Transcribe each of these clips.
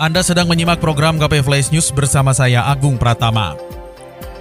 Anda sedang menyimak program KP Flash News bersama saya Agung Pratama.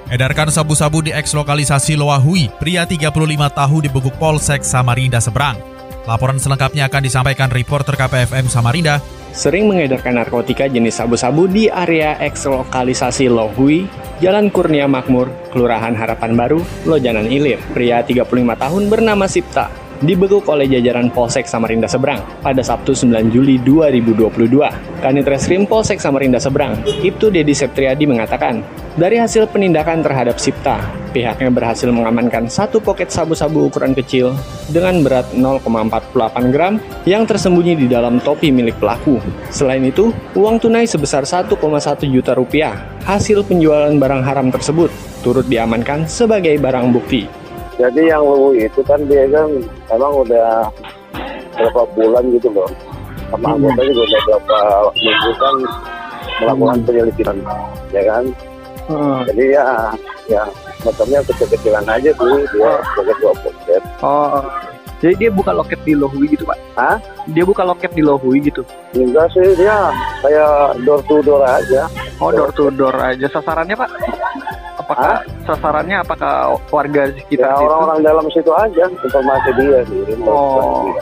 Edarkan sabu-sabu di eks lokalisasi Loahui, pria 35 tahun dibekuk Polsek Samarinda seberang. Laporan selengkapnya akan disampaikan reporter KPFM Samarinda, sering mengedarkan narkotika jenis sabu-sabu di area eks lokalisasi Lohui, Jalan Kurnia Makmur, Kelurahan Harapan Baru, Lojanan Ilir. Pria 35 tahun bernama Sipta dibekuk oleh jajaran Polsek Samarinda Seberang pada Sabtu 9 Juli 2022. Kanit Reskrim Polsek Samarinda Seberang, Ibtu Dedi Septriadi mengatakan, dari hasil penindakan terhadap Sipta, pihaknya berhasil mengamankan satu poket sabu-sabu ukuran kecil dengan berat 0,48 gram yang tersembunyi di dalam topi milik pelaku. Selain itu, uang tunai sebesar 1,1 juta rupiah hasil penjualan barang haram tersebut turut diamankan sebagai barang bukti. Jadi yang lu itu kan dia kan emang udah berapa bulan gitu loh. Sama hmm. anggota juga udah berapa minggu kan melakukan hmm. penyelidikan, ya kan. Hmm. Jadi ya, ya motornya kecil-kecilan aja tuh dia sebagai dua pocket. Oh, jadi dia buka loket di Lohui gitu pak? Hah? Dia buka loket di Lohui gitu? Enggak sih, dia kayak door to door aja. Oh, door to door aja. Sasarannya pak? apakah Hah? Sasarannya apakah warga sekitar ya, orang-orang dalam situ aja informasi dia di oh.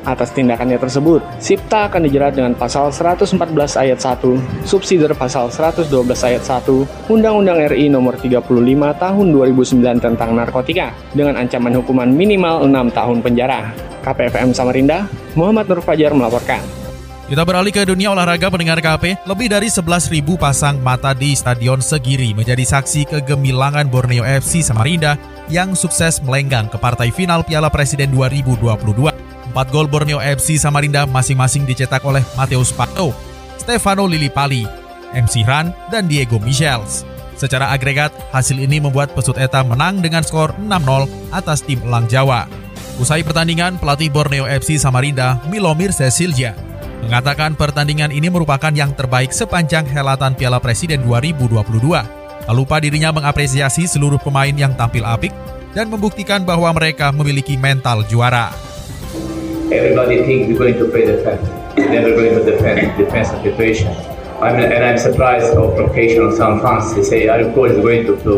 Atas tindakannya tersebut, Sipta akan dijerat dengan pasal 114 ayat 1, subsidiar pasal 112 ayat 1, Undang-Undang RI nomor 35 tahun 2009 tentang narkotika dengan ancaman hukuman minimal 6 tahun penjara. KPFM Samarinda, Muhammad Nur Fajar melaporkan. Kita beralih ke dunia olahraga pendengar KP. Lebih dari 11.000 pasang mata di Stadion Segiri menjadi saksi kegemilangan Borneo FC Samarinda yang sukses melenggang ke partai final Piala Presiden 2022. Empat gol Borneo FC Samarinda masing-masing dicetak oleh Mateus Pato, Stefano Lillipali, MC Ran, dan Diego Michels. Secara agregat, hasil ini membuat Pesut Eta menang dengan skor 6-0 atas tim Elang Jawa. Usai pertandingan, pelatih Borneo FC Samarinda, Milomir Cecilja, mengatakan pertandingan ini merupakan yang terbaik sepanjang helatan Piala Presiden 2022. Tak lupa dirinya mengapresiasi seluruh pemain yang tampil apik dan membuktikan bahwa mereka memiliki mental juara. Everybody think we're going to play defense. Never going to defend defense situation. I'm, and I'm surprised of of some fans. They say, "Of course, going to to,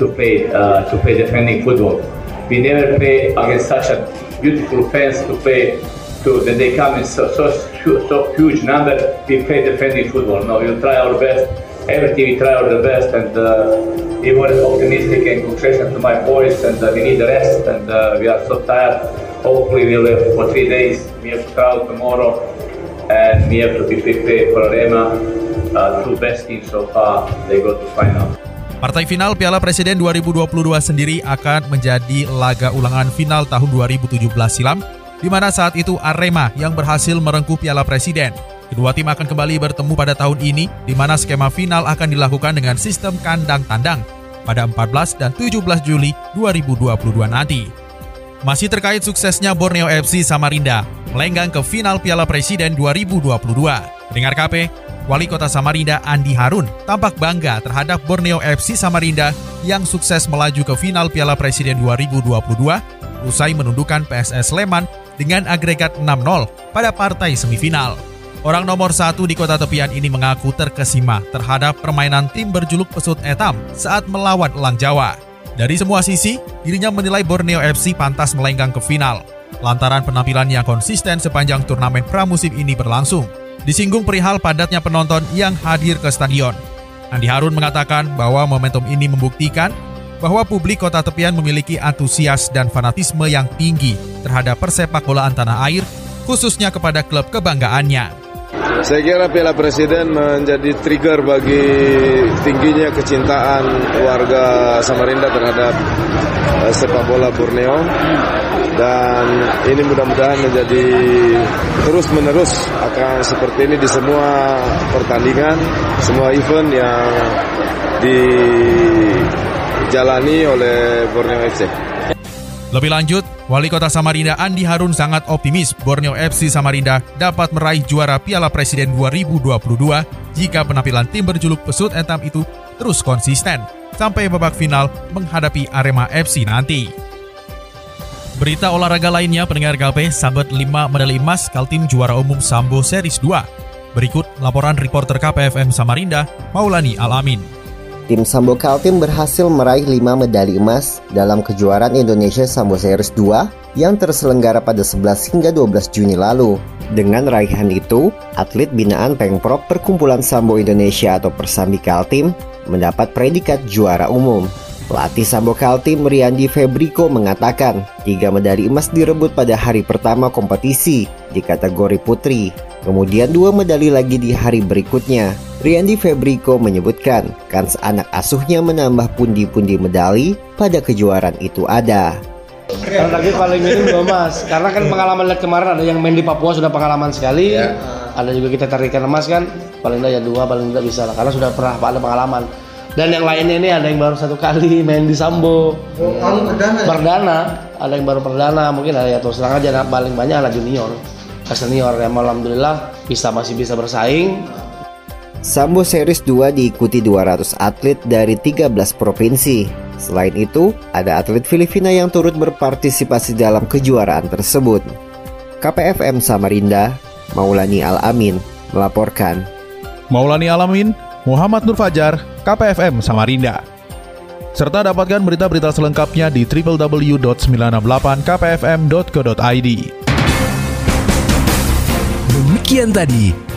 to play uh, to play defending football." We never play against such a beautiful fans to play to when they come in so, so, so huge number, we play defending football. No, we'll try our best. Everything we try our best, and uh, be more optimistic and congratulations to my boys. And uh, we need rest, and uh, we are so tired. Hopefully, we'll have for three days. We have to travel tomorrow, and we have to be prepared for Arema. Uh, two best teams so far, they go to final. Partai final Piala Presiden 2022 sendiri akan menjadi laga ulangan final tahun 2017 silam di mana saat itu Arema yang berhasil merengkuh Piala Presiden. Kedua tim akan kembali bertemu pada tahun ini, di mana skema final akan dilakukan dengan sistem kandang tandang pada 14 dan 17 Juli 2022 nanti. Masih terkait suksesnya Borneo FC Samarinda, melenggang ke final Piala Presiden 2022. Dengar KP, Wali Kota Samarinda Andi Harun tampak bangga terhadap Borneo FC Samarinda yang sukses melaju ke final Piala Presiden 2022 usai menundukkan PSS Sleman dengan agregat 6-0 pada partai semifinal. Orang nomor satu di kota tepian ini mengaku terkesima terhadap permainan tim berjuluk pesut etam saat melawan Elang Jawa. Dari semua sisi, dirinya menilai Borneo FC pantas melenggang ke final, lantaran penampilan yang konsisten sepanjang turnamen pramusim ini berlangsung. Disinggung perihal padatnya penonton yang hadir ke stadion. Andi Harun mengatakan bahwa momentum ini membuktikan bahwa publik kota tepian memiliki antusias dan fanatisme yang tinggi terhadap persepak bolaan tanah air, khususnya kepada klub kebanggaannya. Saya kira Piala Presiden menjadi trigger bagi tingginya kecintaan warga Samarinda terhadap uh, sepak bola Borneo dan ini mudah-mudahan menjadi terus menerus akan seperti ini di semua pertandingan, semua event yang dijalani oleh Borneo FC. Lebih lanjut, Wali Kota Samarinda Andi Harun sangat optimis Borneo FC Samarinda dapat meraih juara Piala Presiden 2022 jika penampilan tim berjuluk Pesut Etam itu terus konsisten sampai babak final menghadapi Arema FC nanti. Berita olahraga lainnya pendengar KP sahabat 5 medali emas Kaltim juara umum Sambo Series 2. Berikut laporan reporter KPFM Samarinda, Maulani Alamin. Tim Sambo Kaltim berhasil meraih 5 medali emas dalam kejuaraan Indonesia Sambo Series 2 yang terselenggara pada 11 hingga 12 Juni lalu. Dengan raihan itu, atlet binaan Pengprov Perkumpulan Sambo Indonesia atau Persambi Kaltim mendapat predikat juara umum. Pelatih Sambo Kaltim Riandi Febriko mengatakan, tiga medali emas direbut pada hari pertama kompetisi di kategori putri. Kemudian dua medali lagi di hari berikutnya. Riandi Febriko menyebutkan, kans anak asuhnya menambah pundi-pundi medali pada kejuaraan itu ada. Yang lagi paling minim dua emas, karena kan pengalaman lihat kemarin ada yang main di Papua sudah pengalaman sekali, ya. ada juga kita tarikan emas kan, paling tidak ya dua, paling tidak bisa lah, karena sudah pernah ada pengalaman. Dan yang lainnya ini ada yang baru satu kali main di Sambo. Oh, perdana. Perdana, ada yang baru perdana, mungkin ada ya terus terang aja paling banyak adalah junior. Ke senior yang alhamdulillah bisa masih bisa bersaing. Sambo Series 2 diikuti 200 atlet dari 13 provinsi. Selain itu, ada atlet Filipina yang turut berpartisipasi dalam kejuaraan tersebut. KPFM Samarinda, Maulani Al-Amin, melaporkan. Maulani Alamin, Muhammad Nur Fajar, KPFM Samarinda. Serta dapatkan berita-berita selengkapnya di www.968kpfm.co.id. Demikian tadi